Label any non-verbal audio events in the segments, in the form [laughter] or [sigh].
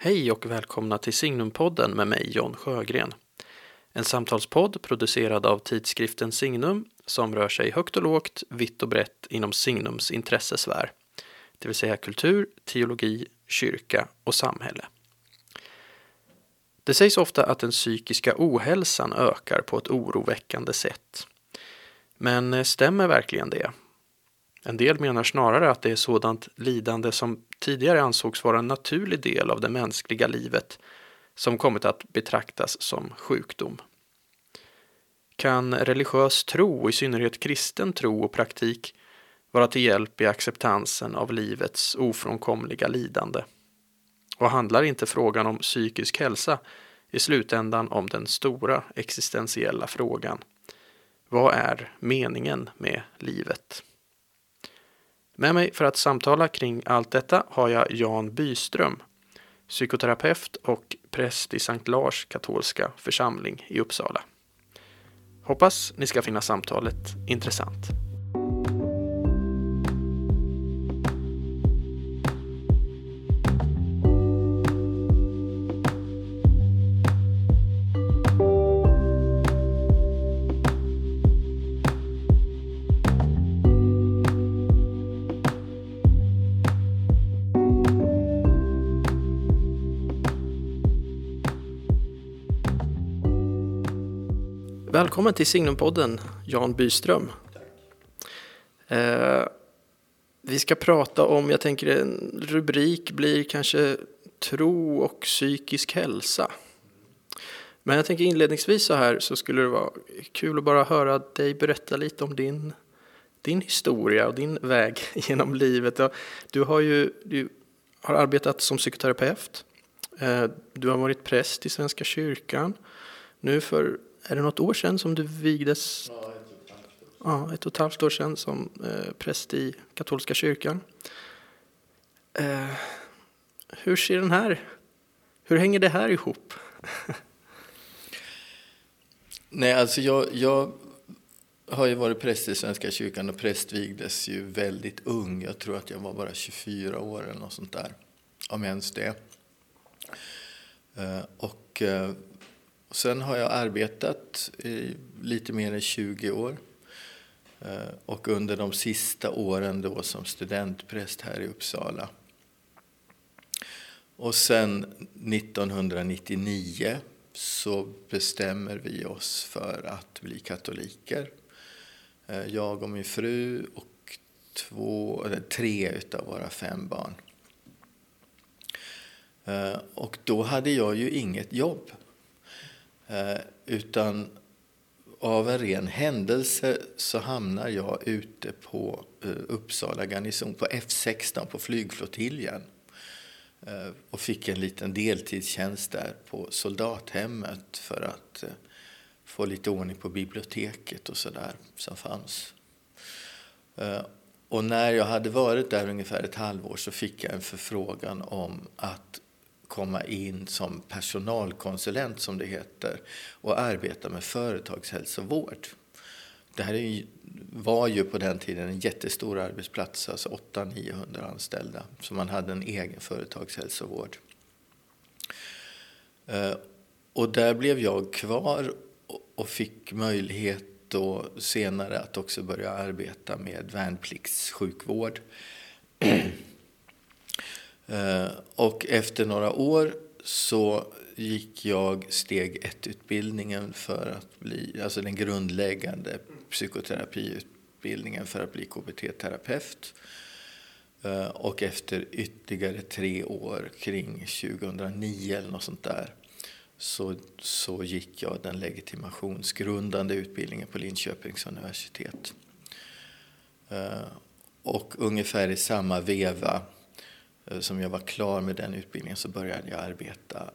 Hej och välkomna till Signumpodden med mig John Sjögren. En samtalspodd producerad av tidskriften Signum som rör sig högt och lågt, vitt och brett inom Signums intressesfär. Det vill säga kultur, teologi, kyrka och samhälle. Det sägs ofta att den psykiska ohälsan ökar på ett oroväckande sätt. Men stämmer verkligen det? En del menar snarare att det är sådant lidande som tidigare ansågs vara en naturlig del av det mänskliga livet som kommit att betraktas som sjukdom. Kan religiös tro, i synnerhet kristen tro och praktik, vara till hjälp i acceptansen av livets ofrånkomliga lidande? Och handlar inte frågan om psykisk hälsa i slutändan om den stora existentiella frågan? Vad är meningen med livet? Med mig för att samtala kring allt detta har jag Jan Byström, psykoterapeut och präst i Sankt Lars katolska församling i Uppsala. Hoppas ni ska finna samtalet intressant. Välkommen till Signumpodden, Jan Byström. Eh, vi ska prata om, jag tänker en rubrik blir kanske tro och psykisk hälsa. Men jag tänker inledningsvis så här så skulle det vara kul att bara höra dig berätta lite om din, din historia och din väg [laughs] genom livet. Du har ju du har arbetat som psykoterapeut. Eh, du har varit präst i Svenska kyrkan. Nu för är det något år sedan som du vigdes? Ja, ett och ett halvt år sedan som eh, präst i katolska kyrkan. Eh, hur ser den här, hur hänger det här ihop? [laughs] Nej, alltså jag, jag har ju varit präst i Svenska kyrkan och prästvigdes ju väldigt ung. Jag tror att jag var bara 24 år eller något sånt där, om ens det. Eh, och Sen har jag arbetat i lite mer än 20 år. Eh, och under de sista åren då som studentpräst här i Uppsala. Och sen 1999 så bestämmer vi oss för att bli katoliker. Eh, jag och min fru och två, eller tre utav våra fem barn. Eh, och då hade jag ju inget jobb. Eh, utan av en ren händelse så hamnar jag ute på eh, Uppsala garnison, på F16 på flygflottiljen eh, och fick en liten deltidstjänst där på soldathemmet för att få lite ordning på biblioteket och sådär som fanns. Och när jag hade varit där ungefär ett halvår så fick jag en förfrågan om att komma in som personalkonsulent, som det heter, och arbeta med företagshälsovård. Det här var ju på den tiden en jättestor arbetsplats, alltså 800-900 anställda, så man hade en egen företagshälsovård. Eh, och där blev jag kvar och fick möjlighet då senare att också börja arbeta med värnpliktssjukvård. [clears throat] Eh, och efter några år så gick jag steg ett-utbildningen för att bli, alltså den grundläggande psykoterapiutbildningen för att bli KBT-terapeut. Eh, och efter ytterligare tre år, kring 2009 eller något sånt där, så, så gick jag den legitimationsgrundande utbildningen på Linköpings universitet. Eh, och ungefär i samma veva Eh, som jag var klar med den utbildningen så började jag arbeta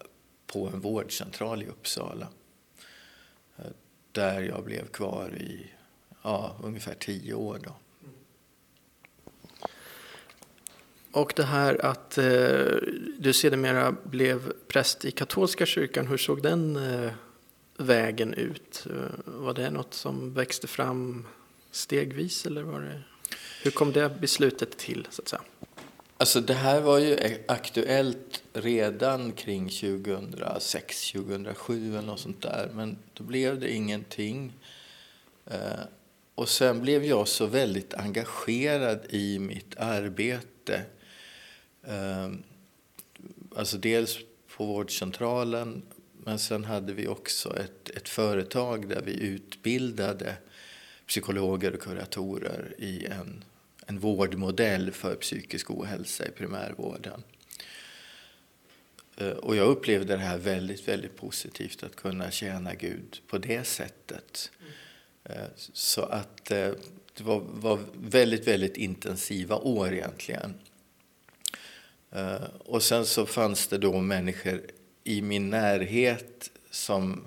på en vårdcentral i Uppsala. Eh, där jag blev kvar i ja, ungefär tio år. Då. Och det här att eh, du sedermera blev präst i katolska kyrkan, hur såg den eh, vägen ut? Eh, var det något som växte fram stegvis eller var det, hur kom det beslutet till? så att säga? Alltså det här var ju e- aktuellt redan kring 2006, 2007 eller något sånt där. Men då blev det ingenting. Eh, och sen blev jag så väldigt engagerad i mitt arbete. Eh, alltså dels på vårdcentralen men sen hade vi också ett, ett företag där vi utbildade psykologer och kuratorer i en, en vårdmodell för psykisk ohälsa i primärvården. Eh, och jag upplevde det här väldigt, väldigt positivt, att kunna tjäna Gud på det sättet. Mm. Så att eh, det var, var, väldigt, väldigt intensiva år egentligen. Och sen så fanns det då människor i min närhet som,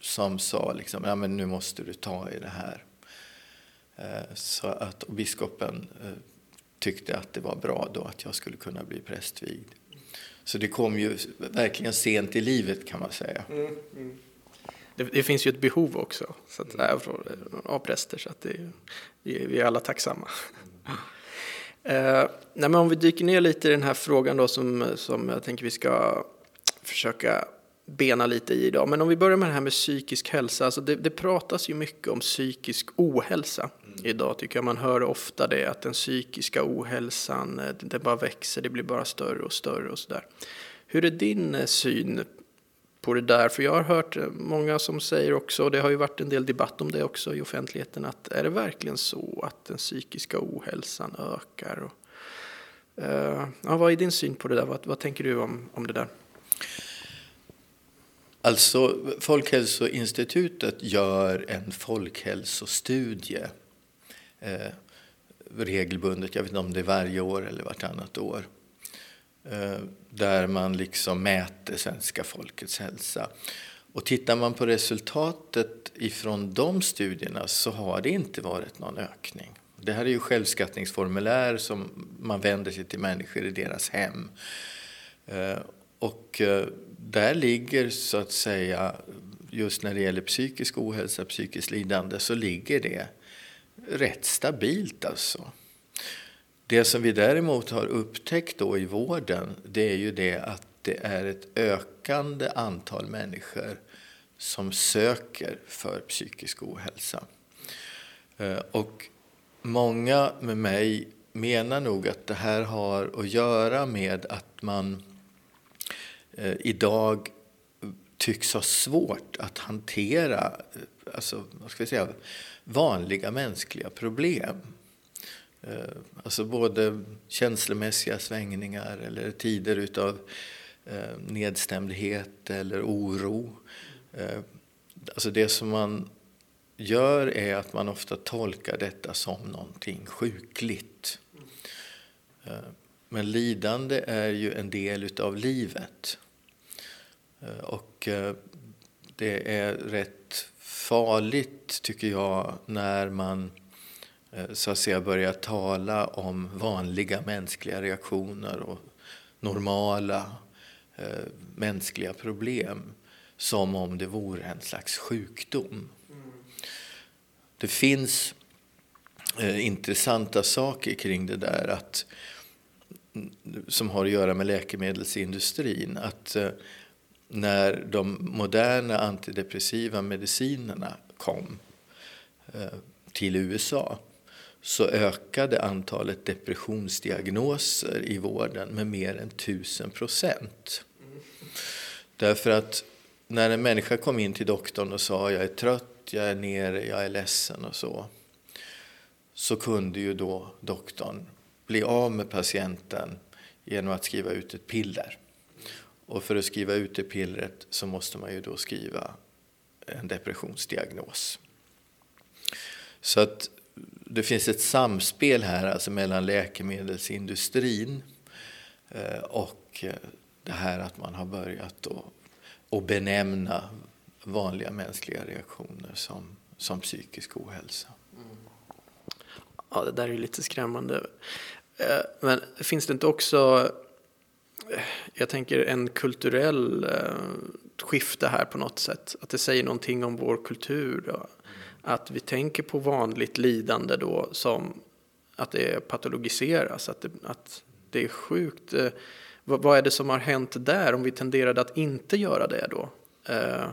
som sa liksom, ja men nu måste du ta i det här. Eh, så att, biskopen eh, tyckte att det var bra då att jag skulle kunna bli prästvigd. Så det kom ju verkligen sent i livet kan man säga. Mm, mm. Det, det, finns ju ett behov också så att, mm. av präster så att det, vi är alla tacksamma. [laughs] Eh, nej, om vi dyker ner lite i den här frågan då som, som jag tänker vi ska försöka bena lite i idag. Men om vi börjar med det här med psykisk hälsa. Alltså det, det pratas ju mycket om psykisk ohälsa mm. idag tycker jag. Man hör ofta det att den psykiska ohälsan eh, den bara växer, det blir bara större och större och sådär. Hur är din eh, syn på det där? För jag har hört eh, många som säger också, och det har ju varit en del debatt om det också i offentligheten, att är det verkligen så att den psykiska ohälsan ökar? Och, uh, ja, vad är din syn på det där? Vad, vad tänker du om, om det där? Alltså, Folkhälsoinstitutet gör en folkhälsostudie eh, regelbundet. Jag vet inte om det är varje år eller vartannat år. Eh, där man liksom mäter svenska folkets hälsa. Och tittar man på resultatet ifrån de studierna så har det inte varit någon ökning. Det här är ju självskattningsformulär som man vänder sig till människor i deras hem. Eh, och eh, där ligger så att säga, just när det gäller psykisk ohälsa, psykiskt lidande, så ligger det rätt stabilt alltså. Det som vi däremot har upptäckt då i vården, det är ju det att det är ett ökande antal människor som söker för psykisk ohälsa. Eh, och många med mig menar nog att det här har att göra med att man Eh, idag tycks ha svårt att hantera eh, alltså, vad ska vi säga, vanliga mänskliga problem. Eh, alltså både känslomässiga svängningar eller tider utav eh, nedstämdhet eller oro. Alltså det som man gör är att man ofta tolkar detta som någonting sjukligt. Men lidande är ju en del utav livet. Eh, och eh, det är rätt farligt, tycker jag, när man eh, så att säga börjar tala om vanliga mänskliga reaktioner och normala mänskliga problem som om det vore en slags sjukdom. Det finns intressanta saker kring det där att, mm, som har att göra med läkemedelsindustrin. Att när de moderna antidepressiva medicinerna kom eh, till USA så ökade antalet depressionsdiagnoser i vården med mer än tusen procent. Därför att när en människa kom in till doktorn och sa jag är trött, jag är nere, jag är ledsen och så så kunde ju då doktorn bli av med patienten genom att skriva ut ett piller. Och för att skriva ut det pillret så måste man ju då skriva en depressionsdiagnos. Så att det finns ett samspel här alltså mellan läkemedelsindustrin eh, och eh, det här att man har börjat då att benämna vanliga mänskliga reaktioner som, som psykisk ohälsa. Mm. Ja, det där är ju lite skrämmande. Eh, men finns det inte också jag tänker en kulturell eh, skifte här på något sätt. Att det säger någonting om vår kultur. Då. Att vi tänker på vanligt lidande då som att det patologiseras. Att det, att det är sjukt. Eh, vad, vad, är det som har hänt där om vi tenderade att inte göra det då? Eh,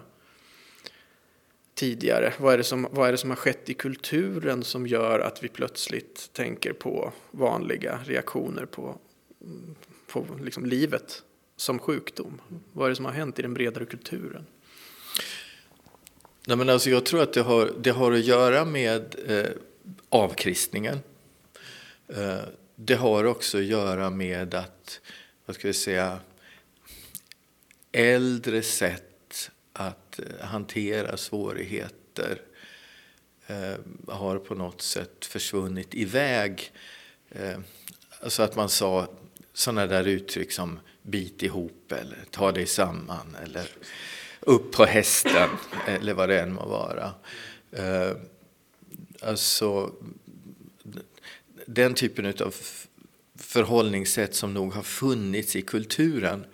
tidigare? Vad är, det som, vad är det som har skett i kulturen som gör att vi plötsligt tänker på vanliga reaktioner på, på liksom livet som sjukdom? Vad är det som har hänt i den bredare kulturen? Nej, men alltså jag tror att det har, det har att göra med eh, avkristningen. Eh, det har också att göra med att, vad ska vi säga, äldre sätt att eh, hantera svårigheter eh, har på något sätt försvunnit iväg. Eh, alltså att man sa sådana där uttryck som bit ihop eller ta dig samman eller upp på hästen eller vad det än må vara. Eh, alltså den typen av förhållningssätt som nog har funnits i kulturen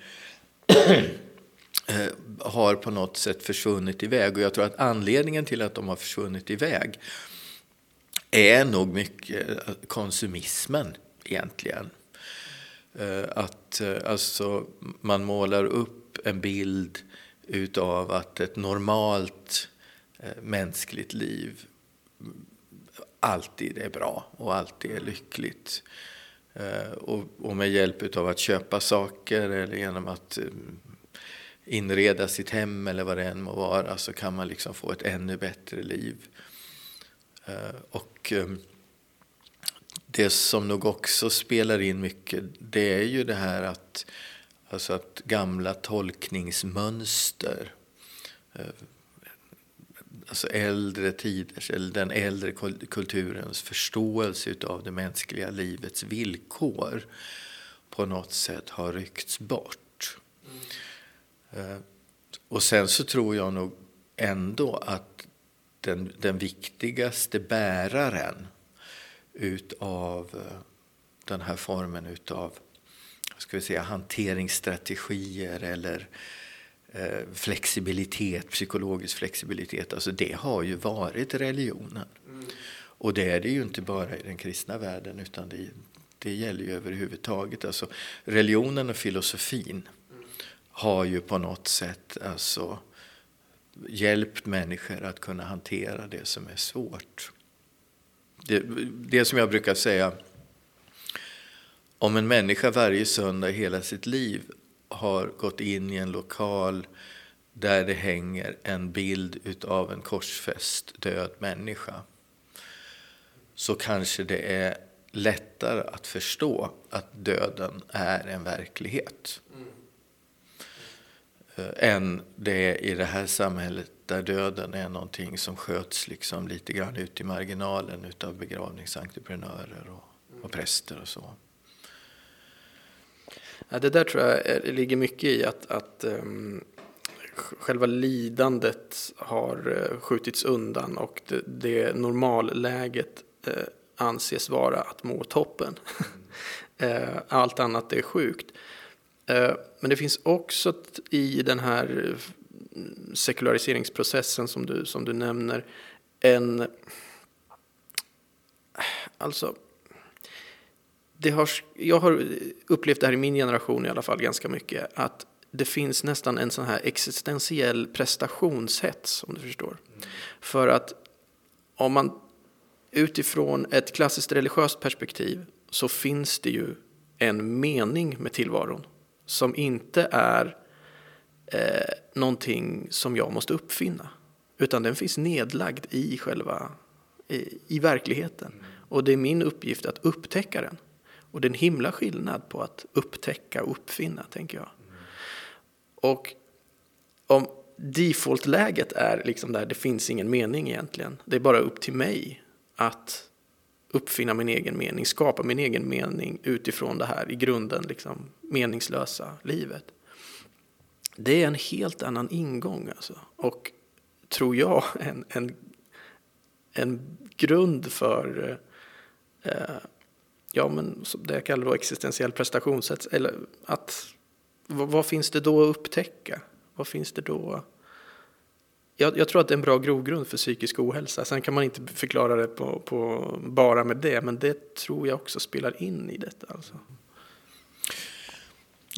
eh, har på något sätt försvunnit iväg. Och jag tror att anledningen till att de har försvunnit iväg är nog mycket konsumismen egentligen. Eh, att eh, alltså, man målar upp en bild utav att ett normalt eh, mänskligt liv alltid är bra och alltid är lyckligt. Och, med hjälp av att köpa saker eller genom att inreda sitt hem eller vad det än må vara så kan man liksom få ett ännu bättre liv. Och det som nog också spelar in mycket det är ju det här att, alltså att gamla tolkningsmönster eh, alltså äldre tiders, eller den äldre kulturens förståelse av det mänskliga livets villkor på något sätt har ryckts bort. Mm. Och sen så tror jag nog ändå att den, den viktigaste bäraren utav eh, den här formen utav ska vi säga, hanteringsstrategier eller Eh, flexibilitet, psykologisk flexibilitet, alltså det har ju varit religionen. Mm. Och det är det ju inte bara i den kristna världen utan det, det gäller ju överhuvudtaget. Alltså, religionen och filosofin mm. har ju på något sätt alltså, hjälpt människor att kunna hantera det som är svårt. Det, det som jag brukar säga, om en människa varje söndag i hela sitt liv har gått in i en lokal där det hänger en bild utav en korsfäst död människa så kanske det är lättare att förstå att döden är en verklighet. Mm. Än det är i det här samhället där döden är någonting som sköts liksom lite grann ut i marginalen utav begravningsentreprenörer och, och präster och så. Ja, det där tror jag ligger mycket i att, att um, själva lidandet har uh, skjutits undan och det, det normalläget uh, anses vara att må toppen. uh, [laughs] allt annat är sjukt. men det finns också i den här sekulariseringsprocessen som du, som du nämner en alltså det har, jag har upplevt det här i min generation i alla fall ganska mycket, att det finns nästan en sån här existentiell prestationshets, om du förstår. Mm. För att om man utifrån ett klassiskt religiöst perspektiv så finns det ju en mening med tillvaron som inte är eh, någonting som jag måste uppfinna. Utan den finns nedlagd i själva i, i verkligheten. Mm. Och det är min uppgift att upptäcka den. Och det är en himla skillnad på att upptäcka och uppfinna, tänker jag. Och om default-läget är liksom där det finns ingen mening egentligen, det är bara upp till mig att uppfinna min egen mening, skapa min egen mening utifrån det här i grunden liksom meningslösa livet. Det är en helt annan ingång alltså. Och tror jag [laughs] en, en, en grund för eh, ja, men det jag kallar då existentiell prestationssätt. Eller att, vad, vad, finns det då att upptäcka? Vad finns det då? Jag, jag, tror att det är en bra grogrund för psykisk ohälsa. Sen kan man inte förklara det på, på, bara med det, men det tror jag också spelar in i detta. Alltså.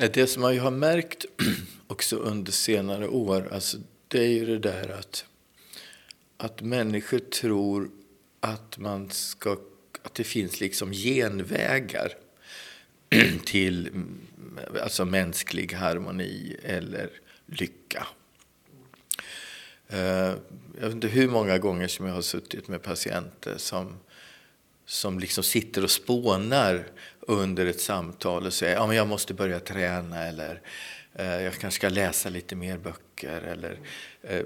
Det som man ju har märkt [clears throat] också under senare år, alltså, det är ju det där att, att människor tror att, man ska, att det finns liksom genvägar [clears throat] till alltså mänsklig harmoni eller lycka. Eh, jag vet inte hur många gånger som jag har suttit med patienter som, som liksom sitter och spånar under ett samtal och säger att ja, jag måste börja träna eller eh, jag kanske ska läsa lite mer böcker eller eh,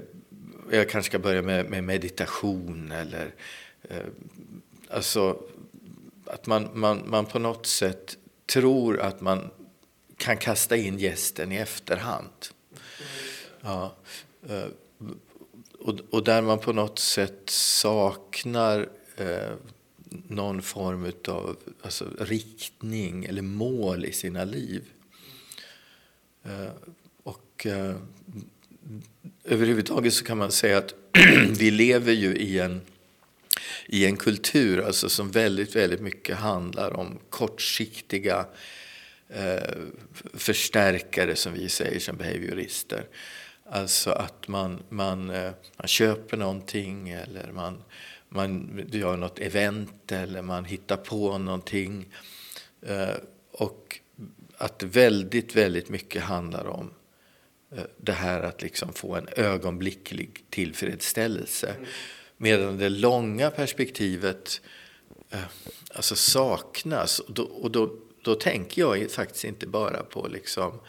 jag kanske ska börja med, med meditation eller eh, alltså att man, man, man på något sätt tror att man kan kasta in gästen i efterhand. Ja, eh, och, och där man på något sätt saknar eh, någon form av alltså, riktning eller mål i sina liv. Eh, och eh, överhuvudtaget så kan man säga att [clears throat] vi lever ju i en, i en kultur alltså, som väldigt, väldigt mycket handlar om kortsiktiga eh, förstärkare som vi säger som behaviorister. Alltså att man, man, eh, man köper någonting eller man, man gör något event eller man hittar på någonting. Eh, och att väldigt, väldigt mycket handlar om eh, det här att liksom få en ögonblicklig tillfredsställelse. Medan det långa perspektivet alltså saknas. Och då, och då, då tänker jag faktiskt inte bara på liksom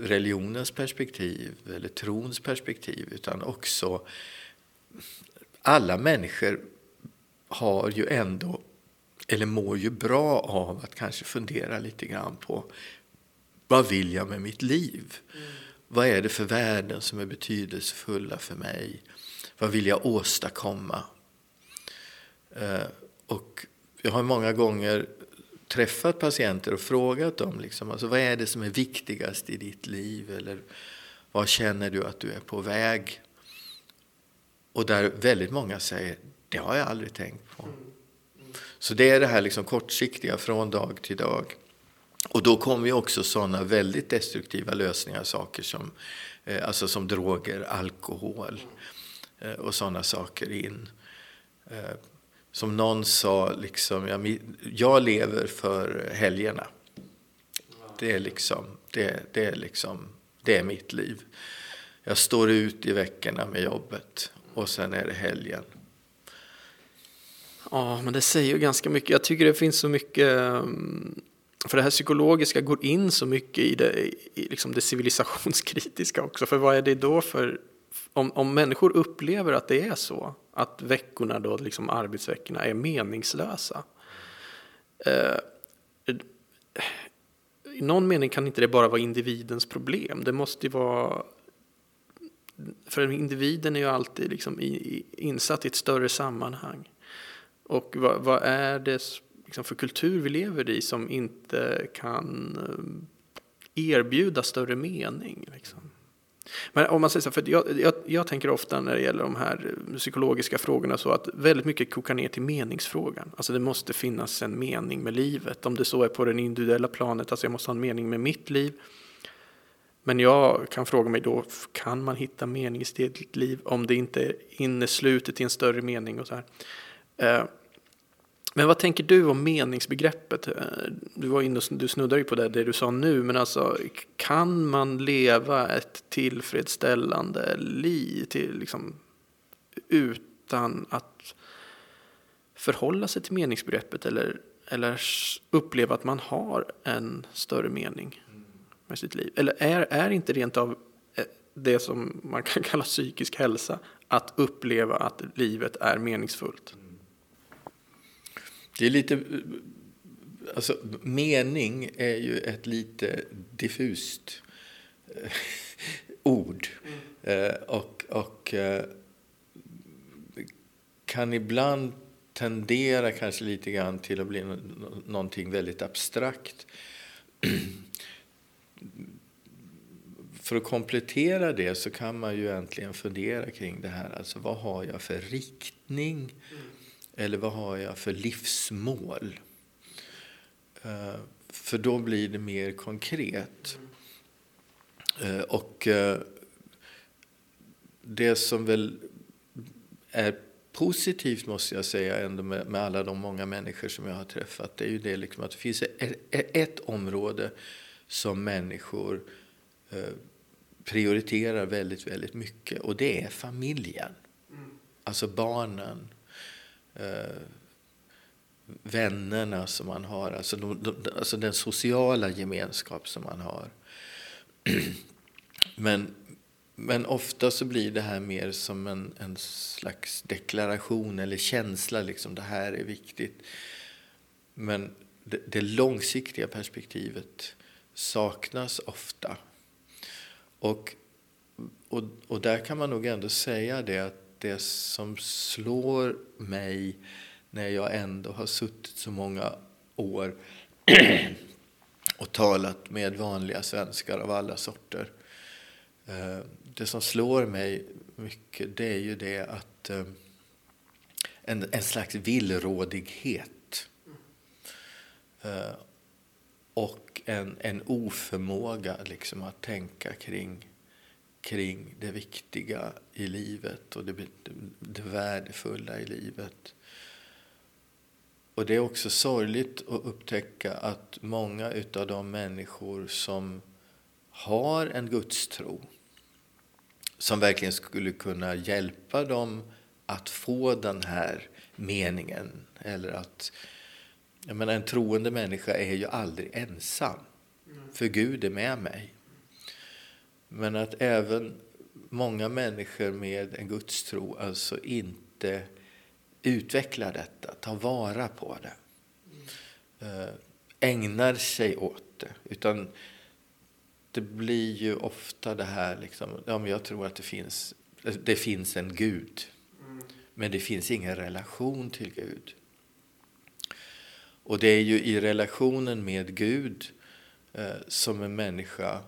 religionens perspektiv eller trons perspektiv utan också alla människor har ju ändå, eller mår ju bra av att kanske fundera lite grann på vad vill jag med mitt liv? Mm. Vad är det för värden som är betydelsefulla för mig? Vad vill jag åstadkomma? Eh, och jag har många gånger träffat patienter och frågat dem liksom, alltså, vad är det som är viktigast i ditt liv eller vad känner du att du är på väg? Och där väldigt många säger det har jag aldrig tänkt på. Så det är det här liksom kortsiktiga från dag till dag. Och då kommer ju också sådana väldigt destruktiva lösningar, saker som, eh, alltså som droger, alkohol eh, och sådana saker in. Eh, som någon sa, liksom, jag, jag lever för helgerna. Det är, liksom, det, det, är liksom, det är mitt liv. Jag står ut i veckorna med jobbet och sen är det helgen. Ja, men det säger ju ganska mycket. Jag tycker det finns så mycket, mm, för det här psykologiska går in så mycket i det, i liksom det civilisationskritiska också. För vad är det då för, om, om människor upplever att det är så, att veckorna då, liksom arbetsveckorna, är meningslösa. Eh, I någon mening kan inte det bara vara individens problem. Det måste ju vara... För individen är ju alltid liksom insatt i ett större sammanhang. Och vad, vad är det liksom för kultur vi lever i som inte kan eh, erbjuda större mening? Liksom? Men om man säger så, för jag, jag, jag, tänker ofta när det gäller de här eh, psykologiska frågorna så att väldigt mycket kokar ner till meningsfrågan. Alltså det måste finnas en mening med livet. Om det så är på det individuella planet, alltså jag måste ha en mening med mitt liv. Men jag kan fråga mig då, kan man hitta mening i sitt liv om det inte är inneslutet i en större mening och så här. Eh, men vad tänker du om meningsbegreppet? Eh, du, var inne, du snuddar ju på det, det du sa nu, men alltså kan man leva ett tillfredsställande liv till, liksom, utan att förhålla sig till meningsbegreppet eller, eller uppleva att man har en större mening med sitt liv? Eller är, är inte rent av eh, det som man kan [laughs] kalla psykisk hälsa att uppleva att livet är meningsfullt? Det är lite... Eh, alltså, mening är ju ett lite diffust eh, [laughs] ord. Mm. Och, och kan ibland tendera kanske lite grann till att bli någonting väldigt abstrakt. [clears throat] För att komplettera det så kan man ju äntligen fundera kring det här. Alltså vad har jag för riktning? Mm. Eller vad har jag för livsmål? Uh, för då blir det mer konkret. Eh, och uh, det som väl är positivt måste jag säga ändå med, med, alla de många människor som jag har träffat. Det är ju det liksom att det finns ett, ett område som människor eh, prioriterar väldigt, väldigt mycket och det är familjen. Mm. Alltså barnen, eh, vännerna som man har, alltså, de, de, alltså den sociala gemenskap som man har. [clears throat] Men men ofta så blir det här mer som en, en slags deklaration eller känsla, liksom det här är viktigt. Men det, det långsiktiga perspektivet saknas ofta. Och, och, och där kan man nog ändå säga det att det som slår mig när jag ändå har suttit så många år [clears throat] och talat med vanliga svenskar av alla sorter eh, det som slår mig mycket det är ju det att eh, en, en slags villrådighet eh, och en, en oförmåga liksom att tänka kring, kring det viktiga i livet och det, det värdefulla i livet. Och det är också sorgligt att upptäcka att många av de människor som har en gudstro som verkligen skulle kunna hjälpa dem att få den här meningen. Eller att, jag menar, en troende människa är ju aldrig ensam, för Gud är med mig. Men att även många människor med en gudstro alltså inte utvecklar detta, tar vara på det. Eh, ägnar sig åt det. Utan det blir ju ofta det här, liksom, ja, men jag tror att det finns, det finns en Gud. Men det finns ingen relation till Gud. Och det är ju i relationen med Gud eh, som en människa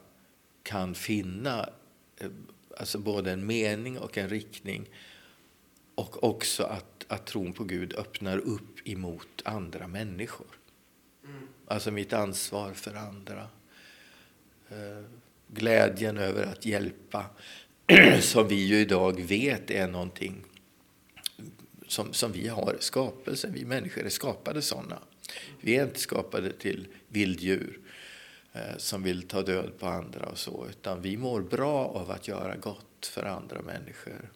kan finna eh, alltså både en mening och en riktning. Och också att, att tron på Gud öppnar upp emot andra människor. Mm. Alltså mitt ansvar för andra. Eh, glädjen över att hjälpa, [clears throat] som vi ju idag vet är någonting som, som vi har skapelsen. Vi människor är skapade sådana. Vi är inte skapade till vilddjur eh, som vill ta död på andra och så, utan vi mår bra av att göra gott för andra människor.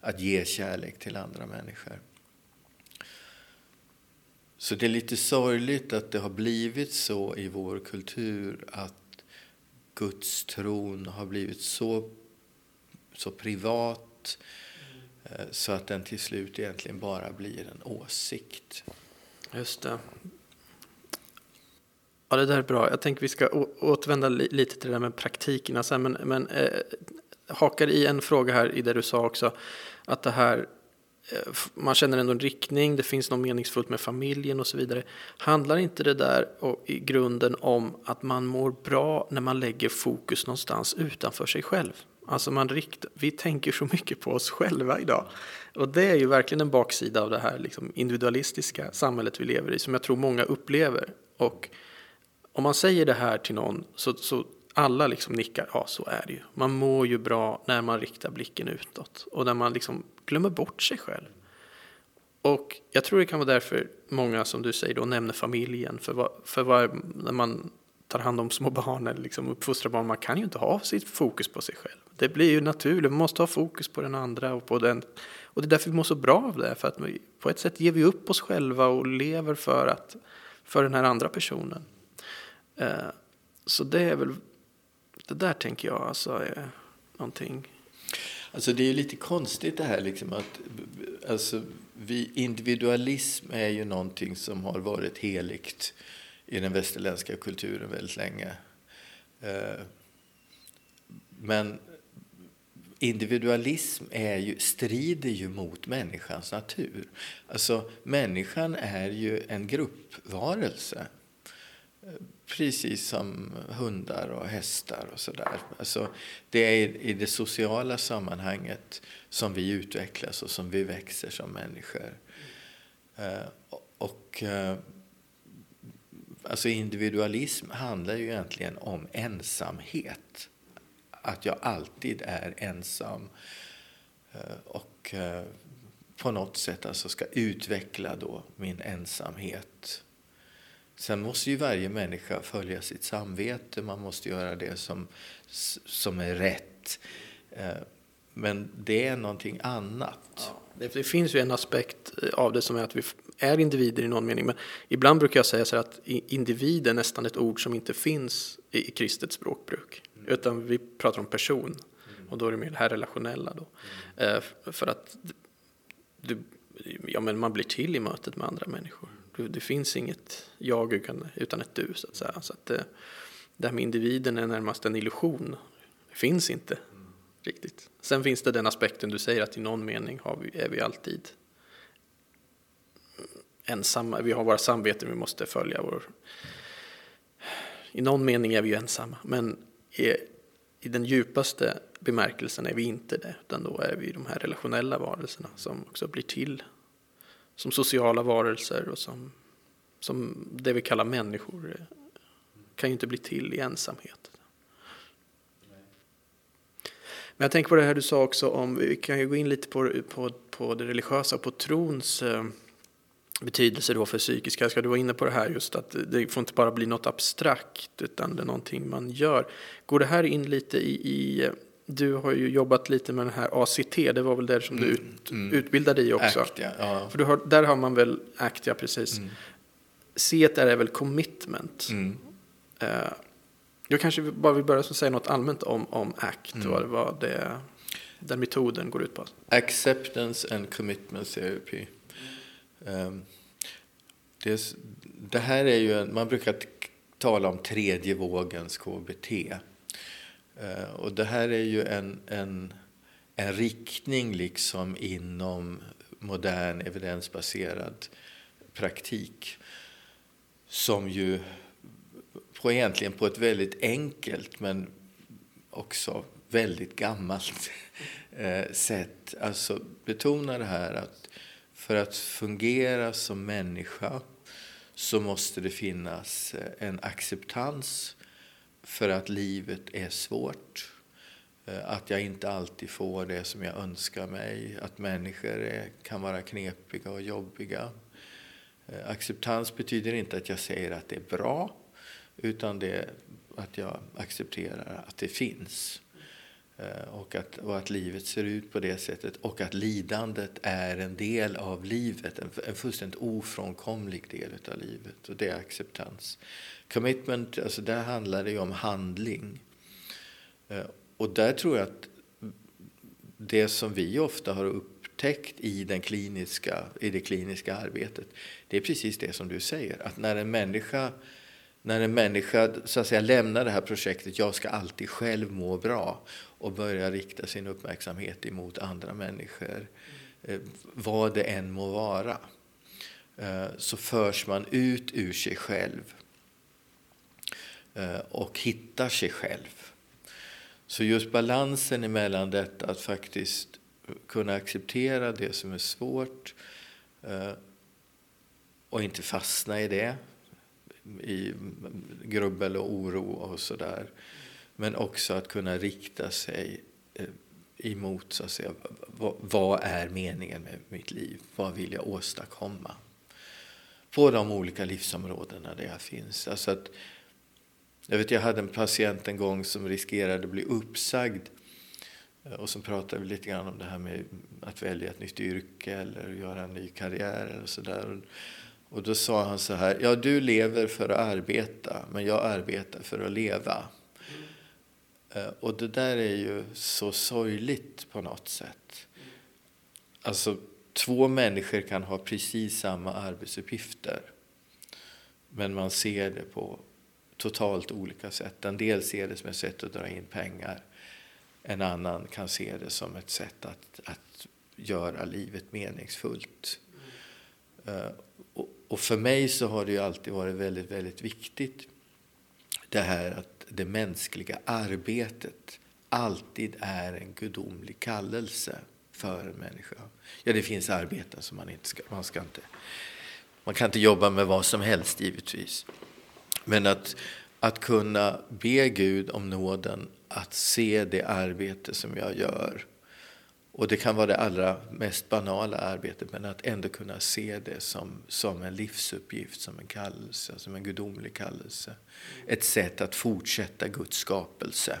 Att ge kärlek till andra människor. Så det är lite sorgligt att det har blivit så i vår kultur att Guds tron har blivit så, så privat eh, så att den till slut egentligen bara blir en åsikt. Just det. Ja, det där är bra. Jag tänker vi ska återvända lite till det där med praktikerna sen, men, men eh, hakar i en fråga här i det du sa också, att det här Eh, man känner ändå en riktning, det finns något meningsfullt med familjen och så vidare. Handlar inte det där i grunden om att man mår bra när man lägger fokus någonstans utanför sig själv? Alltså man rikt, vi tänker så mycket på oss själva idag. Och det är ju verkligen en baksida av det här liksom individualistiska samhället vi lever i som jag tror många upplever. Och om man säger det här till någon så, så alla liksom nickar, ja så är det ju. Man mår ju bra när man riktar blicken utåt och när man liksom glömmer bort sig själv. Och jag tror det kan vara därför många, som du säger, då nämner familjen. För, vad, för vad, när man tar hand om små barn eller liksom uppfostrar barn, man kan ju inte ha sitt fokus på sig själv. Det blir ju naturligt, man måste ha fokus på den andra och på den. Och det är därför vi mår så bra av det, för att vi, på ett sätt ger vi upp oss själva och lever för, att, för den här andra personen. Eh, så det är väl, det där tänker jag alltså är någonting Alltså det är lite konstigt det här liksom att alltså, vi, individualism är ju någonting som har varit heligt i den västerländska kulturen väldigt länge. Eh, men individualism är ju, strider ju mot människans natur. Alltså människan är ju en gruppvarelse precis som hundar och hästar och sådär. Alltså, det är i det sociala sammanhanget som vi utvecklas och som vi växer som människor. Eh, och eh, Alltså individualism handlar ju egentligen om ensamhet. Att jag alltid är ensam eh, och eh, på något sätt alltså ska utveckla då min ensamhet. Sen måste ju varje människa följa sitt samvete, man måste göra det som, som är rätt. Eh, men det är någonting annat. Ja, det, finns ju en aspekt av det som är att vi är individer i någon mening. Men ibland brukar jag säga så att individ är nästan ett ord som inte finns i kristet språkbruk. Utan vi pratar om person. Mm. Och då är det mer det här relationella. Då. Mm. Eh, för att du, ja, men man blir till i mötet med andra människor. Du, det finns inget jag utan, utan ett du så att säga. Så att eh, det, det här med individen är närmast en illusion. Det finns inte riktigt. Sen finns det den aspekten du säger att i någon mening har vi, är vi alltid ensamma. Vi har våra samveten vi måste följa. Vår... I någon mening är vi ju ensamma, men i, i den djupaste bemärkelsen är vi inte det, utan då är vi de här relationella varelserna som också blir till som sociala varelser och som, som det vi kallar människor kan ju inte bli till i ensamhet. Men jag tänker på det här du sa också om, vi kan ju gå in lite på, på, på det religiösa, på trons eh, betydelse då för psykisk hälsa. Du var inne på det här just att det får inte bara bli något abstrakt utan det är någonting man gör. Går det här in lite i, i du har ju jobbat lite med den här ACT, det var väl det som du mm, ut, mm. utbildade i också? Act, ja. ja. För har, där har man väl ACT, ja precis. Mm. C är väl commitment. Mm. Uh, jag kanske bara vill börja säga något allmänt om, om ACT, mm. vad, vad det, den metoden går ut på. Acceptance and commitment therapy. Ehm, det, det, här är ju, en, man brukar tala om tredje vågens KBT. Ehm, och det här är ju en, en, en riktning liksom inom modern evidensbaserad praktik som ju på egentligen på ett väldigt enkelt men också väldigt gammalt [laughs] eh, sätt alltså betonar det här att för att fungera som människa så måste det finnas eh, en acceptans för att livet är svårt. Eh, att jag inte alltid får det som jag önskar mig. Att människor är, kan vara knepiga och jobbiga. Eh, acceptans betyder inte att jag säger att det är bra utan det att jag accepterar att det finns. Eh, och att, och att livet ser ut på det sättet och att lidandet är en del av livet, en, en fullständigt ofrånkomlig del av livet. Och det är acceptans. Commitment, alltså där handlar det ju om handling. Eh, och där tror jag att det som vi ofta har upptäckt i, den kliniska, i det kliniska arbetet, det är precis det som du säger. Att när en människa när en människa så att säga, lämnar det här projektet, jag ska alltid själv må bra och börjar rikta sin uppmärksamhet emot andra människor, eh, vad det än må vara, eh, så förs man ut ur sig själv eh, och hittar sig själv. Så just balansen emellan detta att faktiskt kunna acceptera det som är svårt och inte fastna i det i grubbel och oro och sådär. Men också att kunna rikta sig eh, emot så att säga, vad, är meningen med mitt liv? Vad vill jag åstadkomma? På de olika livsområdena där jag finns. Alltså att, jag, vet, jag hade en patient en gång som riskerade att bli uppsagd. Eh, och så pratade vi lite grann om det här med att välja ett nytt yrke eller göra en ny karriär. Eller så där. Och då sa han så här, ja du lever för att arbeta, men jag arbetar för att leva. Mm. Och det där är ju så sorgligt på något sätt. Alltså, två människor kan ha precis samma arbetsuppgifter. Men man ser det på totalt olika sätt. En del ser det som ett sätt att dra in pengar. En annan kan se det som ett sätt att, att göra livet meningsfullt. Mm. Och, och för mig så har det ju alltid varit väldigt, väldigt viktigt det här att det mänskliga arbetet alltid är en gudomlig kallelse för en människa. Ja, det finns arbeten som man inte ska, man ska inte, man kan inte jobba med vad som helst givetvis. Men att, att kunna be Gud om nåden att se det arbete som jag gör. Och det kan vara det allra mest banala arbetet, men att ändå kunna se det som, som en livsuppgift, som en kallelse, som en gudomlig kallelse. Ett sätt att fortsätta Guds skapelse.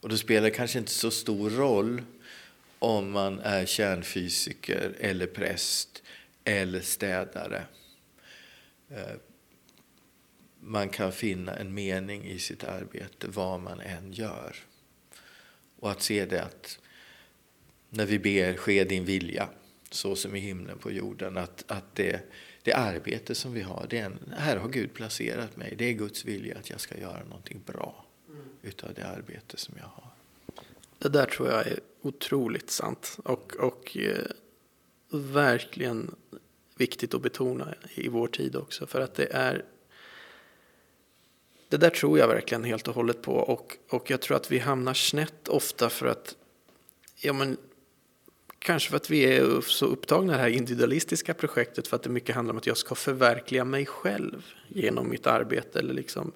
Och då spelar det kanske inte så stor roll om man är kärnfysiker eller präst eller städare. Eh, man kan finna en mening i sitt arbete vad man än gör. Och att se det att när vi ber ske din vilja så som i himlen på jorden. Att, att det, det arbete som vi har, det är en, här har Gud placerat mig. Det är Guds vilja att jag ska göra någonting bra mm. utav det arbete som jag har. Det där tror jag är otroligt sant och, och eh, verkligen viktigt att betona i vår tid också. För att det är det där tror jag verkligen helt och hållet på och, och jag tror att vi hamnar snett ofta för att ja men kanske för att vi är så upptagna i det här individualistiska projektet för att det mycket handlar om att jag ska förverkliga mig själv genom mitt arbete eller liksom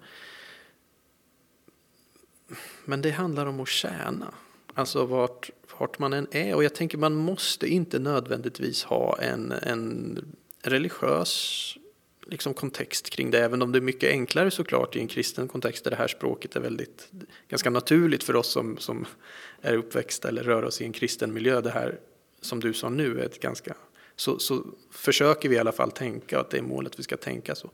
men det handlar om att tjäna Alltså vart, vart man än är. Och jag tänker man måste inte nödvändigtvis ha en, en religiös liksom kontext kring det. Även om det är mycket enklare såklart i en kristen kontext där det här språket är väldigt ganska naturligt för oss som, som är uppväxta eller rör oss i en kristen miljö. Det här som du sa nu är ett ganska så, så försöker vi i alla fall tänka att det är målet vi ska tänka så.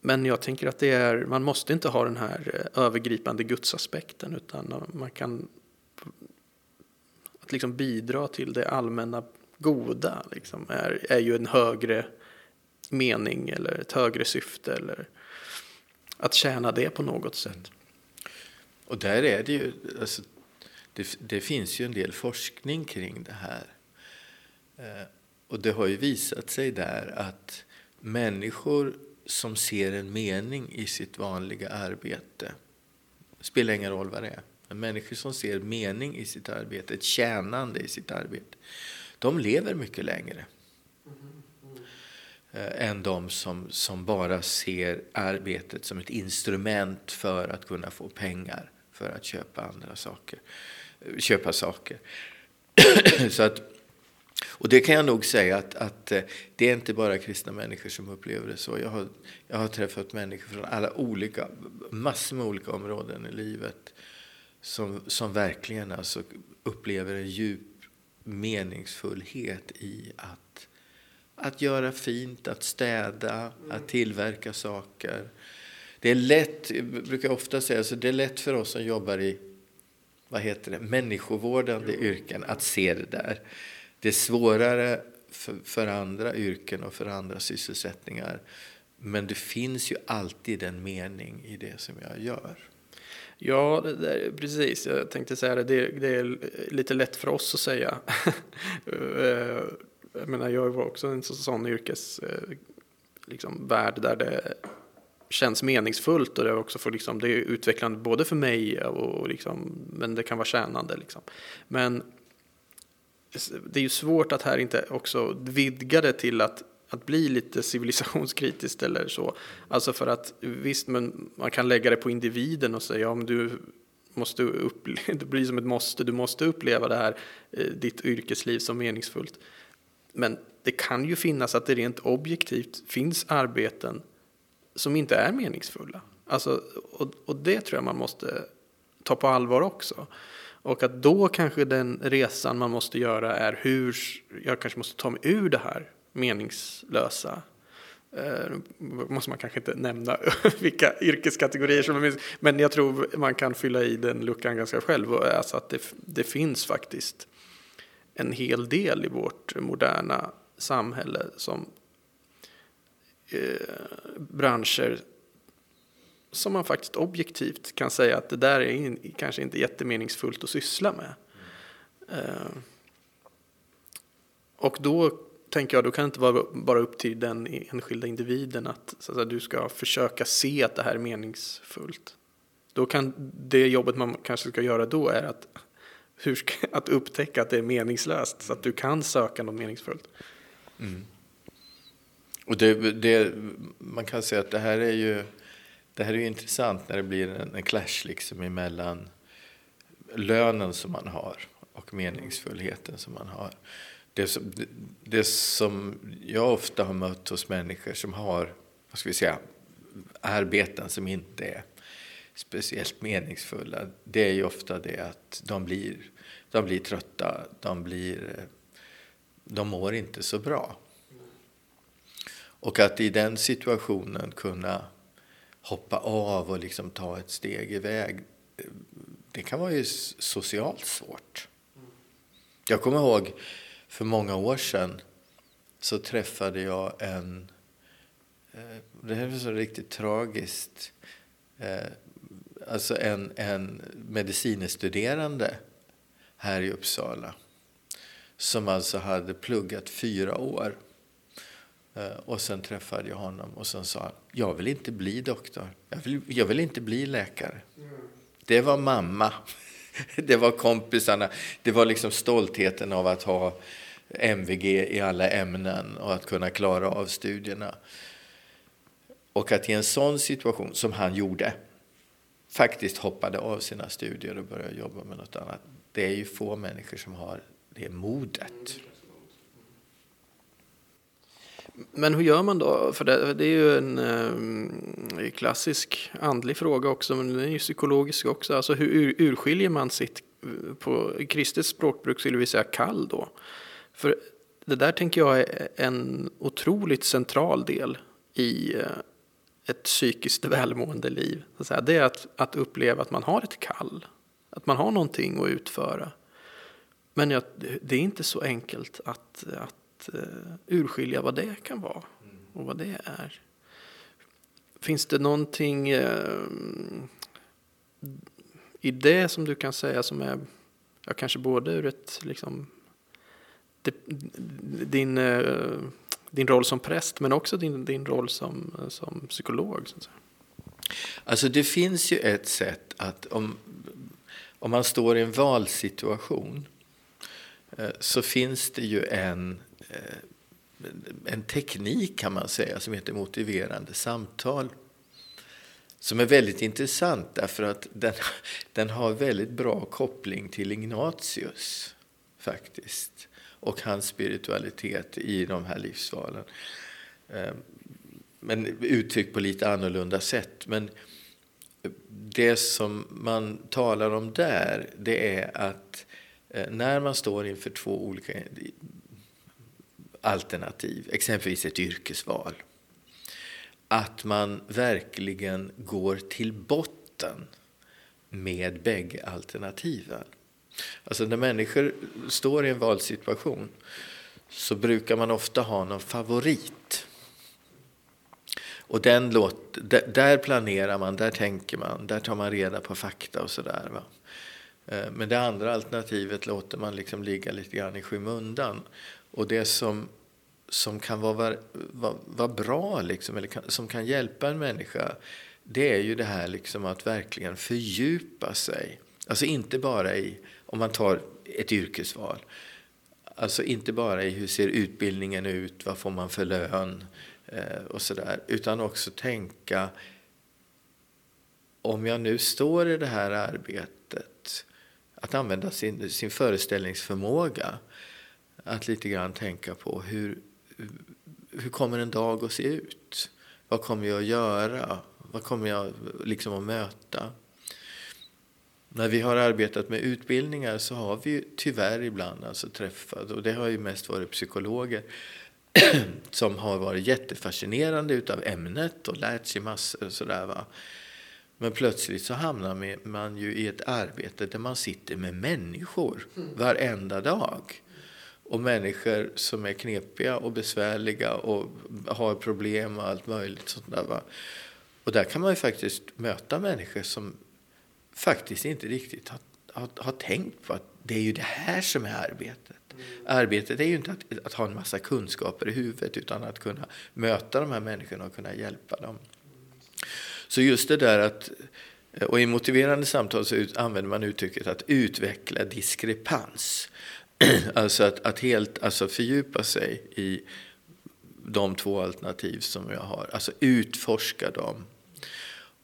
Men jag tänker att det är, man måste inte ha den här eh, övergripande gudsaspekten utan eh, man kan att liksom bidra till det allmänna goda liksom, är, är ju en högre mening eller ett högre syfte eller att tjäna det på något sätt. Och där är det ju, alltså, det, det, finns ju en del forskning kring det här. Eh, och det har ju visat sig där att människor som ser en mening i sitt vanliga arbete, spelar ingen roll vad det är, men människor som ser mening i sitt arbete, ett tjänande i sitt arbete, de lever mycket längre. Eh, än de som, som bara ser arbetet som ett instrument för att kunna få pengar för att köpa andra saker. Eh, köpa saker. [clears throat] Så att, och det kan jag nog säga att, att eh, det är inte bara kristna människor som upplever det så. Jag har, jag har träffat människor från alla olika, massor med olika områden i livet som, som verkligen alltså upplever en djup meningsfullhet i att, att göra fint, att städa, att tillverka saker. Det är lätt, jag brukar ofta säga, så det är lätt för oss som jobbar i vad heter det, människovårdande yrken att se det där. Det är svårare för, för andra yrken och för andra sysselsättningar. Men det finns ju alltid en mening i det som jag gör. Ja, det, det, precis. Jag tänkte säga det. det. det. är lite lätt för oss att säga. [laughs] Jag menar, jag var också en sån yrkes eh, liksom, värld där det känns meningsfullt och det, också får, liksom, det är utvecklande både för mig och, liksom, men det kan vara tjänande. Liksom. Men det är ju svårt att här inte också vidga det till att att bli lite [laughs] civilisationskritiskt eller så. Alltså för att visst, men man kan lägga det på individen och säga om du måste uppleva, [laughs] det blir som ett måste, du måste uppleva det här, eh, ditt yrkesliv som meningsfullt. Men det kan ju finnas att det rent objektivt finns arbeten som inte är meningsfulla. Alltså, och, och det tror jag man måste ta på allvar också. Och att då kanske den resan man måste göra är hur jag kanske måste ta mig ur det här meningslösa. Eh, måste man kanske inte nämna [laughs] vilka yrkeskategorier som är men jag tror man kan fylla i den luckan ganska själv. Alltså att det, det finns faktiskt en hel del i vårt moderna samhälle som eh, branscher som man faktiskt objektivt kan säga att det där är in, kanske inte jättemeningsfullt att syssla med. Eh, och då tänker jag, då kan det inte vara bara upp till den enskilda individen att, så att säga, du ska försöka se att det här är meningsfullt. Då kan det jobbet man kanske ska göra då är att, hur ska, att upptäcka att det är meningslöst så att du kan söka något meningsfullt. Mm. Och det, det, man kan säga att det här är ju det här är ju intressant när det blir en, en clash liksom emellan lönen som man har och meningsfullheten som man har. Det som, det, det som jag ofta har mött hos människor som har, vad ska vi säga, arbeten som inte är speciellt meningsfulla, det är ju ofta det att de blir, de blir trötta, de, blir, de mår inte så bra. Och att i den situationen kunna hoppa av och liksom ta ett steg iväg, det kan vara ju socialt svårt. Jag kommer ihåg för många år sedan så träffade jag en, eh, det här är så riktigt tragiskt, eh, alltså en, en medicinestuderande här i Uppsala som alltså hade pluggat fyra år. Eh, och sen träffade jag honom och sen sa han, jag vill inte bli doktor, jag vill, jag vill inte bli läkare. Det var mamma, [laughs] det var kompisarna, det var liksom stoltheten av att ha MVG i alla ämnen och att kunna klara av studierna. Och att i en sån situation, som han gjorde, faktiskt hoppade av sina studier och började jobba med något annat. Det är ju få människor som har det modet. Men hur gör man då? För det, det är ju en eh, klassisk andlig fråga också, men den är ju psykologisk också. Alltså hur ur, urskiljer man sitt, på kristet språkbruk skulle vi säga kall då? För det där tänker jag är en otroligt central del i eh, ett psykiskt välmående liv. Det är att, att uppleva att man har ett kall, att man har någonting att utföra. Men jag, det är inte så enkelt att, att uh, urskilja vad det kan vara och vad det är. Finns det någonting uh, i det som du kan säga som är, ja, kanske både ur ett, liksom, din uh, din roll som präst men också din, din roll som, som psykolog. Så att säga. Alltså det finns ju ett sätt att om, om man står i en valsituation eh, så finns det ju en, eh, en teknik kan man säga som heter motiverande samtal. Som är väldigt intressant därför att den, [laughs] den har väldigt bra koppling till Ignatius faktiskt och hans spiritualitet i de här livsvalen. Ehm, men uttryckt på lite annorlunda sätt. Men det som man talar om där, det är att eh, när man står inför två olika alternativ, exempelvis ett yrkesval, att man verkligen går till botten med bägge alternativen. Alltså när människor står i en valsituation så brukar man ofta ha någon favorit. Och den låt, där planerar man, där tänker man, där tar man reda på fakta och sådär. Eh, men det andra alternativet låter man liksom ligga lite grann i skymundan. Och det som, som kan vara, vara, vara bra, liksom, eller kan, som kan hjälpa en människa, det är ju det här liksom att verkligen fördjupa sig. Alltså inte bara i om man tar ett yrkesval. Alltså inte bara i hur ser utbildningen ut, vad får man för lön eh, och sådär. Utan också tänka, om jag nu står i det här arbetet, att använda sin, sin föreställningsförmåga. Att lite grann tänka på hur, hur kommer en dag att se ut? Vad kommer jag att göra? Vad kommer jag liksom att möta? När vi har arbetat med utbildningar så har vi tyvärr ibland alltså träffat, och det har ju mest varit psykologer, [clears throat] som har varit jättefascinerande utav ämnet och lärt sig massor och sådär. Va? Men plötsligt så hamnar man ju i ett arbete där man sitter med människor varenda dag. Och människor som är knepiga och besvärliga och har problem och allt möjligt. Sånt där, va? Och där kan man ju faktiskt möta människor som faktiskt inte riktigt har, har, har, tänkt på att det är ju det här som är arbetet. Mm. Arbetet är ju inte att, att, ha en massa kunskaper i huvudet utan att kunna möta de här människorna och kunna hjälpa dem. Så just det där att, och i motiverande samtal så använder man uttrycket att utveckla diskrepans. [clears throat] alltså att, att helt alltså fördjupa sig i de två alternativ som jag har. Alltså utforska dem.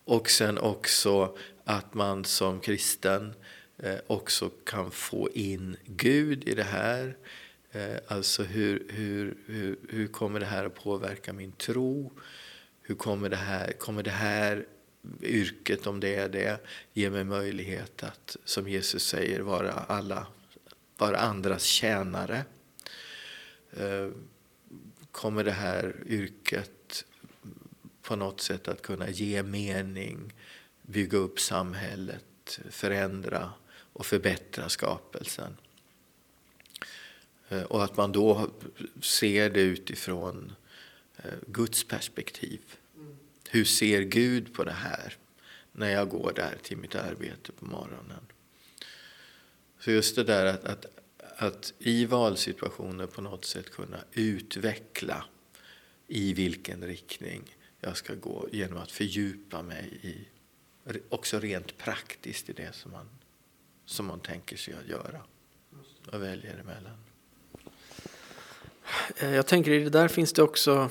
Och sen också att man som kristen eh, också kan få in Gud i det här. Eh, alltså hur, hur, hur, hur kommer det här att påverka min tro? Hur kommer det här, kommer det här yrket, om det är det, ge mig möjlighet att, som Jesus säger, vara, alla, vara andras tjänare? Eh, kommer det här yrket på något sätt att kunna ge mening, bygga upp samhället, förändra och förbättra skapelsen? Eh, och att man då ser det utifrån eh, Guds perspektiv. Hur ser Gud på det här när jag går där till mitt arbete på morgonen? Så just det där att, att, att i valsituationer på något sätt kunna utveckla i vilken riktning jag ska gå genom att fördjupa mig i, också rent praktiskt i det som man, som man tänker sig att göra och väljer emellan. Eh, jag tänker i det där finns det också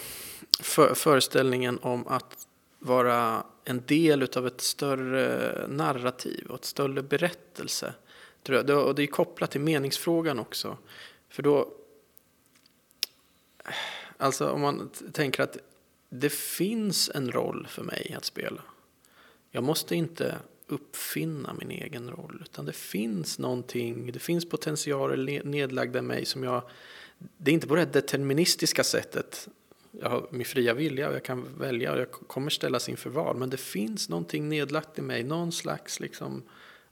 föreställningen om att vara en del av ett större narrativ och ett större berättelse. Och det är kopplat till meningsfrågan också. För då, alltså om man tänker att det finns en roll för mig att spela. Jag måste inte uppfinna min egen roll, utan det finns någonting, det finns potentialer nedlagda i mig som jag det är inte på det deterministiska sättet. Jag har min fria vilja och jag kan välja och jag kommer ställas inför val. Men det finns någonting nedlagt i mig, någon slags liksom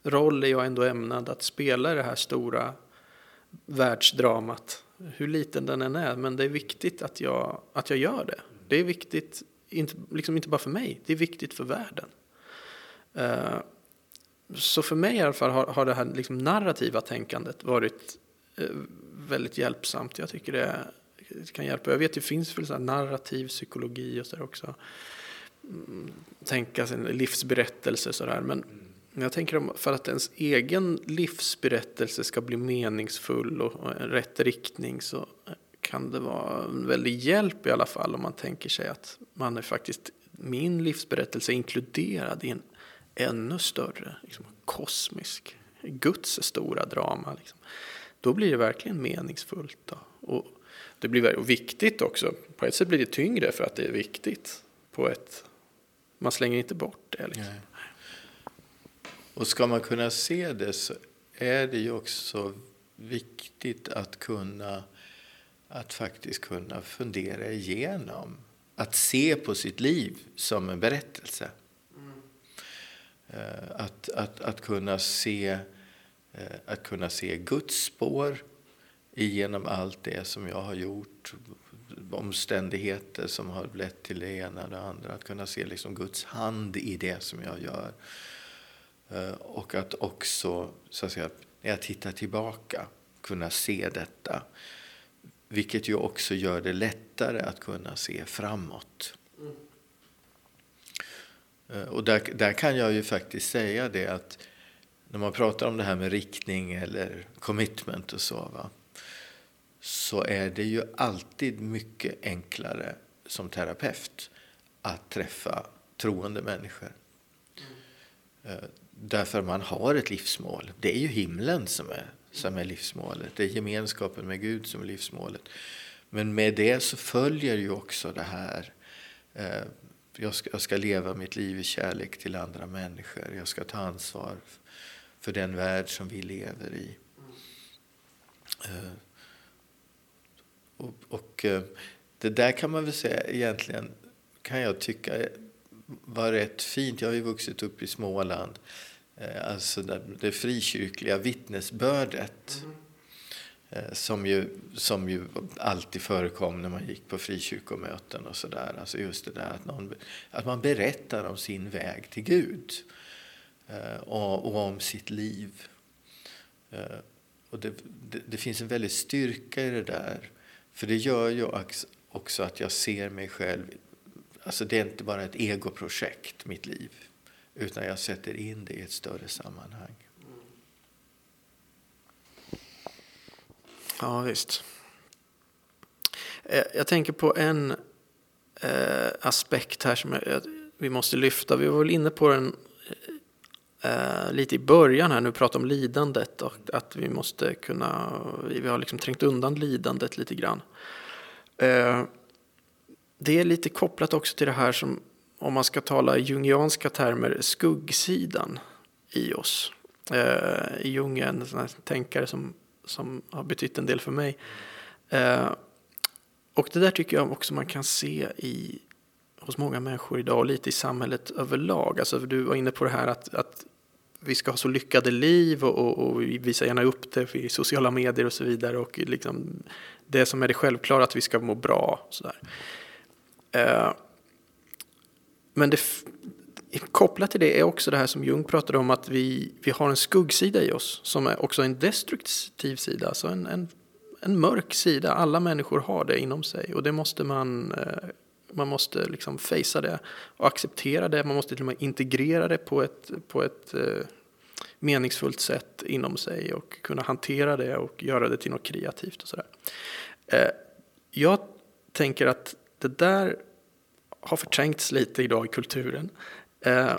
roll är jag ändå ämnad att spela i det här stora världsdramat. Hur liten den än är, men det är viktigt att jag, att jag gör det. Det är viktigt, inte, liksom inte bara för mig, det är viktigt för världen. Eh, så för mig i alla fall har, har det här liksom narrativa tänkandet varit eh, väldigt hjälpsamt. Jag tycker det kan hjälpa. Jag vet det finns väl så narrativ psykologi och så också. Mm, tänka sin livsberättelse och sådär. Men jag tänker för att ens egen livsberättelse ska bli meningsfull och i rätt riktning så eh, kan det vara en väldig hjälp i alla fall om man tänker sig att man är faktiskt min livsberättelse inkluderad i en ännu större liksom, kosmisk, Guds stora drama. Liksom då blir det verkligen meningsfullt. Då. Och det blir viktigt också. På ett sätt blir det tyngre för att det är viktigt. På ett, man slänger inte bort det. Liksom. Och ska man kunna se det så är det ju också viktigt att kunna att faktiskt kunna fundera igenom. Att se på sitt liv som en berättelse. Eh, att, att, att kunna se eh, att kunna se Guds spår genom allt det som jag har gjort, omständigheter som har lett till det ena och det andra. Att kunna se liksom Guds hand i det som jag gör. Eh, och att också, så att säga, när jag tittar tillbaka, kunna se detta. Vilket ju också gör det lättare att kunna se framåt. Mm. Och där, där kan jag ju faktiskt säga det att när man pratar om det här med riktning eller commitment och så, va, så är det ju alltid mycket enklare som terapeut att träffa troende människor. Mm. Därför man har ett livsmål. Det är ju himlen som är, som är livsmålet. Det är gemenskapen med Gud som är livsmålet. Men med det så följer ju också det här eh, jag ska, jag ska leva mitt liv i kärlek till andra människor. Jag ska ta ansvar för den värld som vi lever i. Eh, och, och eh, det där kan man väl säga egentligen, kan jag tycka var rätt fint. Jag har ju vuxit upp i Småland. Eh, alltså det, det frikyrkliga vittnesbördet. Mm. Eh, som ju, som ju alltid förekom när man gick på frikyrkomöten och sådär. Alltså just det där att, någon, att man berättar om sin väg till Gud. Eh, och, och om sitt liv. Eh, och det, det, det, finns en väldig styrka i det där. För det gör ju också att jag ser mig själv. Alltså det är inte bara ett egoprojekt, mitt liv. Utan jag sätter in det i ett större sammanhang. Ja, visst. Eh, jag tänker på en eh, aspekt här som jag, vi måste lyfta. Vi var väl inne på den eh, lite i början här nu, pratade om lidandet och att vi måste kunna, vi har liksom trängt undan lidandet lite grann. Eh, det är lite kopplat också till det här som, om man ska tala i jungianska termer, skuggsidan i oss. Eh, I Jung är en sån här tänkare som, som har betytt en del för mig. Eh, och det där tycker jag också man kan se i, hos många människor idag och lite i samhället överlag. Alltså du var inne på det här att, att vi ska ha så lyckade liv och, och, och visa visar gärna upp det i sociala medier och så vidare. Och liksom det som är det självklara att vi ska må bra. Så eh, men det, kopplat till det är också det här som Jung pratade om att vi, vi har en skuggsida i oss som är också en destruktiv sida, alltså en, en, en mörk sida. Alla människor har det inom sig och det måste man, eh, man måste liksom fejsa det och acceptera det. Man måste till och med integrera det på ett, på ett eh, meningsfullt sätt inom sig och kunna hantera det och göra det till något kreativt och sådär. Eh, jag tänker att det där har förträngts lite idag i kulturen. Eh,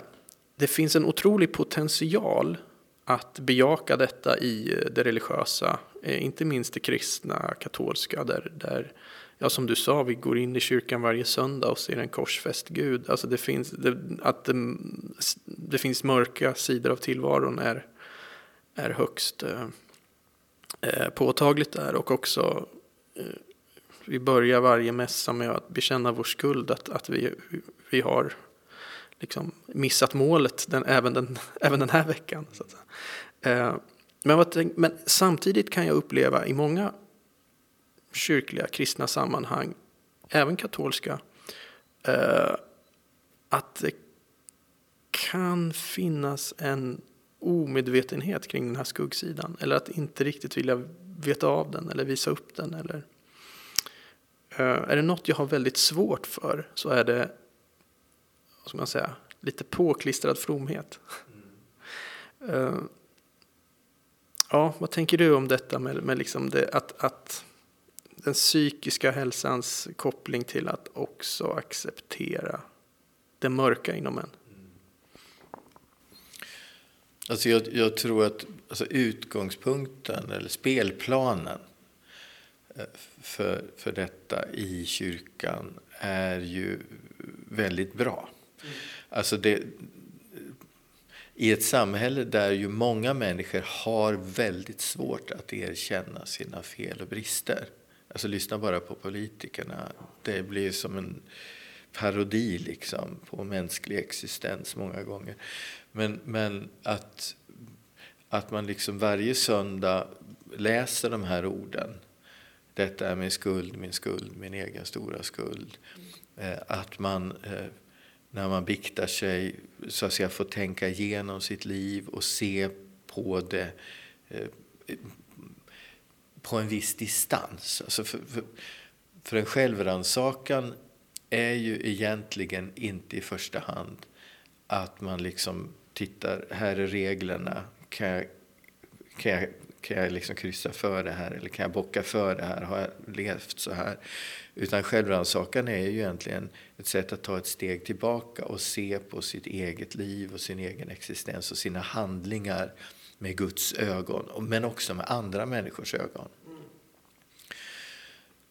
det finns en otrolig potential att bejaka detta i eh, det religiösa, eh, inte minst det kristna, katolska, där, där ja, som du sa, vi går in i kyrkan varje söndag och ser en korsfäst Gud. Alltså det finns, det, att mm, det, det, finns mörka sidor av tillvaron är, är högst eh, påtagligt där och också eh, vi börjar varje mässa med att bekänna vår skuld, att, att vi, vi har liksom missat målet den, även, den, [laughs] även den här veckan. Så eh, men, men, samtidigt kan jag uppleva i många kyrkliga kristna sammanhang, även katolska, eh, att det kan finnas en omedvetenhet kring den här skuggsidan. Eller att inte riktigt vilja veta av den eller visa upp den. Eller, eh, är det något jag har väldigt svårt för så är det vad ska man säga, lite påklistrad fromhet. Mm. Uh, ja, vad tänker du om detta med, med liksom det, att, att den psykiska hälsans koppling till att också acceptera det mörka inom en? Alltså jag, jag tror att alltså utgångspunkten, eller spelplanen eh, för, för detta i kyrkan är ju väldigt bra. Alltså det, I ett samhälle där ju många människor har väldigt svårt att erkänna sina fel och brister. Alltså lyssna bara på politikerna. Det blir som en parodi liksom på mänsklig existens många gånger. Men, men att, att man liksom varje söndag läser de här orden. Detta är min skuld, min skuld, min egen stora skuld. Eh, att man eh, när man biktar sig så att säga får tänka igenom sitt liv och se på det eh, på en viss distans. Alltså för, för, för en självrannsakan är ju egentligen inte i första hand att man liksom tittar, här är reglerna, kan jag, kan jag, kan jag liksom kryssa för det här eller kan jag bocka för det här, har jag levt så här? Utan självrannsakan är ju egentligen ett sätt att ta ett steg tillbaka och se på sitt eget liv och sin egen existens och sina handlingar med Guds ögon, men också med andra människors ögon.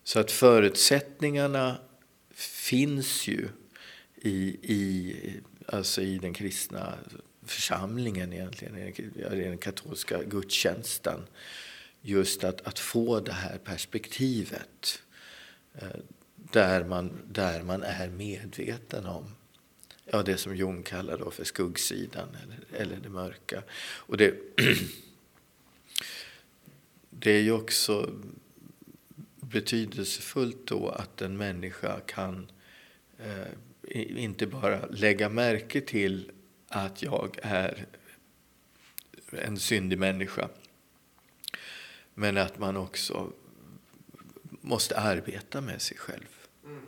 Så att förutsättningarna finns ju i, i, alltså i den kristna församlingen egentligen, i den katolska gudstjänsten. Just att, att få det här perspektivet. Eh, där man, där man är medveten om ja, det som Jung kallar då för skuggsidan eller, eller det mörka. Och det, [clears throat] det är ju också betydelsefullt då att en människa kan eh, inte bara lägga märke till att jag är en syndig människa men att man också måste arbeta med sig själv. Mm.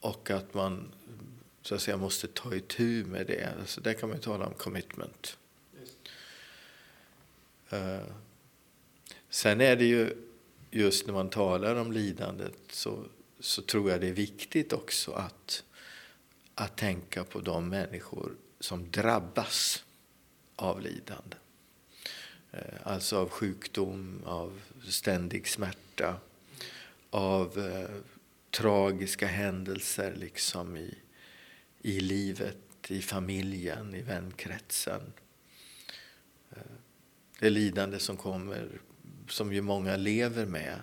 Och att man så att säga, måste ta itu med det. Alltså, där kan man tala om commitment. Uh, sen är det ju just när man talar om lidandet så, så tror jag det är viktigt också att, att tänka på de människor som drabbas av lidande. Eh, alltså av sjukdom, av ständig smärta, av eh, tragiska händelser liksom i, i livet, i familjen, i vänkretsen. Eh, det lidande som kommer, som ju många lever med.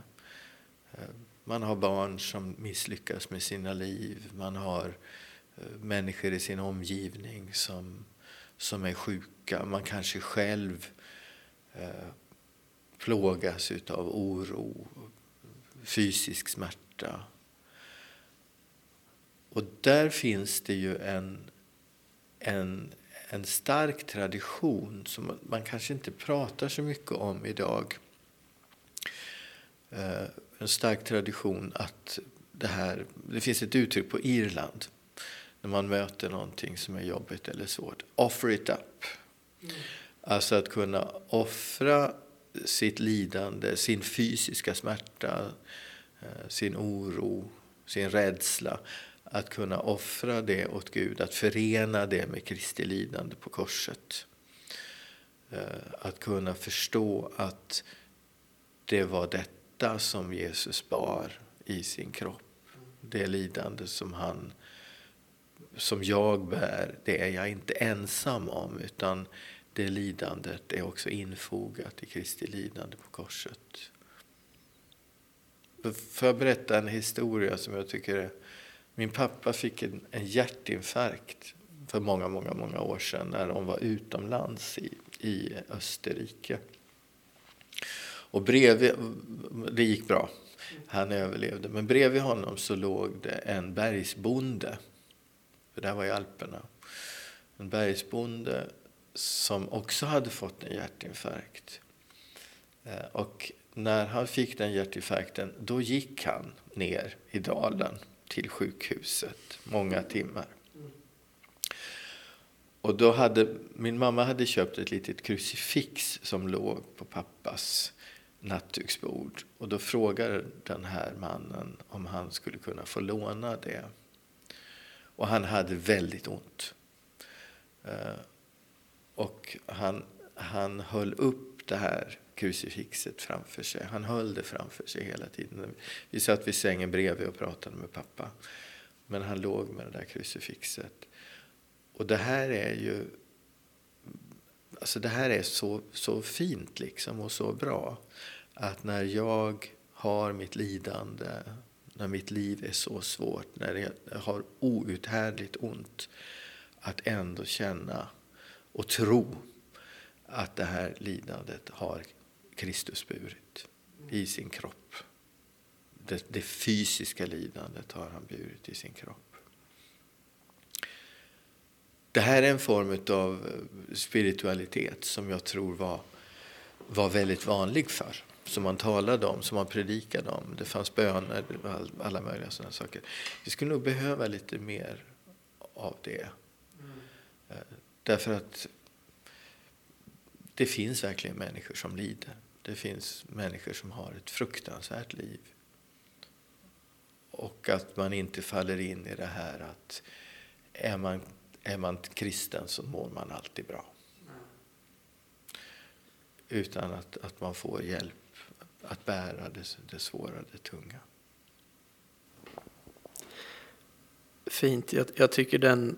Eh, man har barn som misslyckas med sina liv. Man har eh, Eh, människor i sin omgivning som, som är sjuka. Man kanske själv eh, plågas av oro, fysisk smärta. Och där finns det ju en, en, en stark tradition som man kanske inte pratar så mycket om idag. Eh, en stark tradition att det här, det finns ett uttryck på Irland när man möter någonting som är jobbigt eller svårt. Offer it up. Mm. Alltså att kunna offra sitt lidande, sin fysiska smärta, eh, sin oro, sin rädsla. Att kunna offra det åt Gud, att förena det med Kristi lidande på korset. Eh, att kunna förstå att det var detta som Jesus bar i sin kropp. Det lidande som han som jag bär, det är jag inte ensam om utan det lidandet är också infogat i Kristi lidande på korset. Får jag berätta en historia som jag tycker är... Min pappa fick en, en hjärtinfarkt för många, många, många år sedan när de var utomlands i, i Österrike. Och bredvid, det gick bra, han överlevde. Men bredvid honom så låg det en bergsbonde, för det här var i Alperna. En bergsbonde som också hade fått en hjärtinfarkt. Eh, och när han fick den hjärtinfarkten, då gick han ner i dalen till sjukhuset många timmar. Och då hade, min mamma hade köpt ett litet krucifix som låg på pappas nattduksbord. Och då frågade den här mannen om han skulle kunna få låna det. Och han hade väldigt ont. Eh, och han, han höll upp det här krucifixet framför sig. Han höll det framför sig hela tiden. Vi satt vid sängen bredvid och pratade med pappa. Men han låg med det där krucifixet. Och det här är ju alltså det här är så, så fint liksom och så bra. Att när jag har mitt lidande, när mitt liv är så svårt, när jag har outhärdligt ont, att ändå känna och tro att det här lidandet har Kristus burit i sin kropp. Det, det, fysiska lidandet har han burit i sin kropp. Det här är en form av spiritualitet som jag tror var, var väldigt vanlig förr. Som man talade om, som man predikade om. Det fanns böner, alla möjliga sådana saker. Vi skulle nog behöva lite mer av det. Mm. Eh, därför att det finns verkligen människor som lider. Det finns människor som har ett fruktansvärt liv. Och att man inte faller in i det här att är man, är man kristen så mår man alltid bra. Utan att, att man får hjälp att bära det, det svåra, det tunga. Fint. Jag, jag tycker den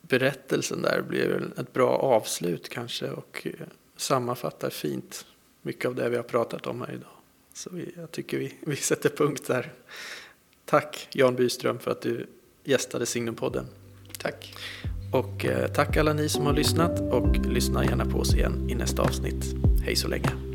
berättelsen där blir ett bra avslut kanske och eh, sammanfattar fint mycket av det vi har pratat om här idag. Så vi, jag tycker vi, vi sätter punkt där. Tack Jan Byström för att du gästade Signumpodden. Tack. Och eh, tack alla ni som har lyssnat och lyssna gärna på oss igen i nästa avsnitt. Hej så länge.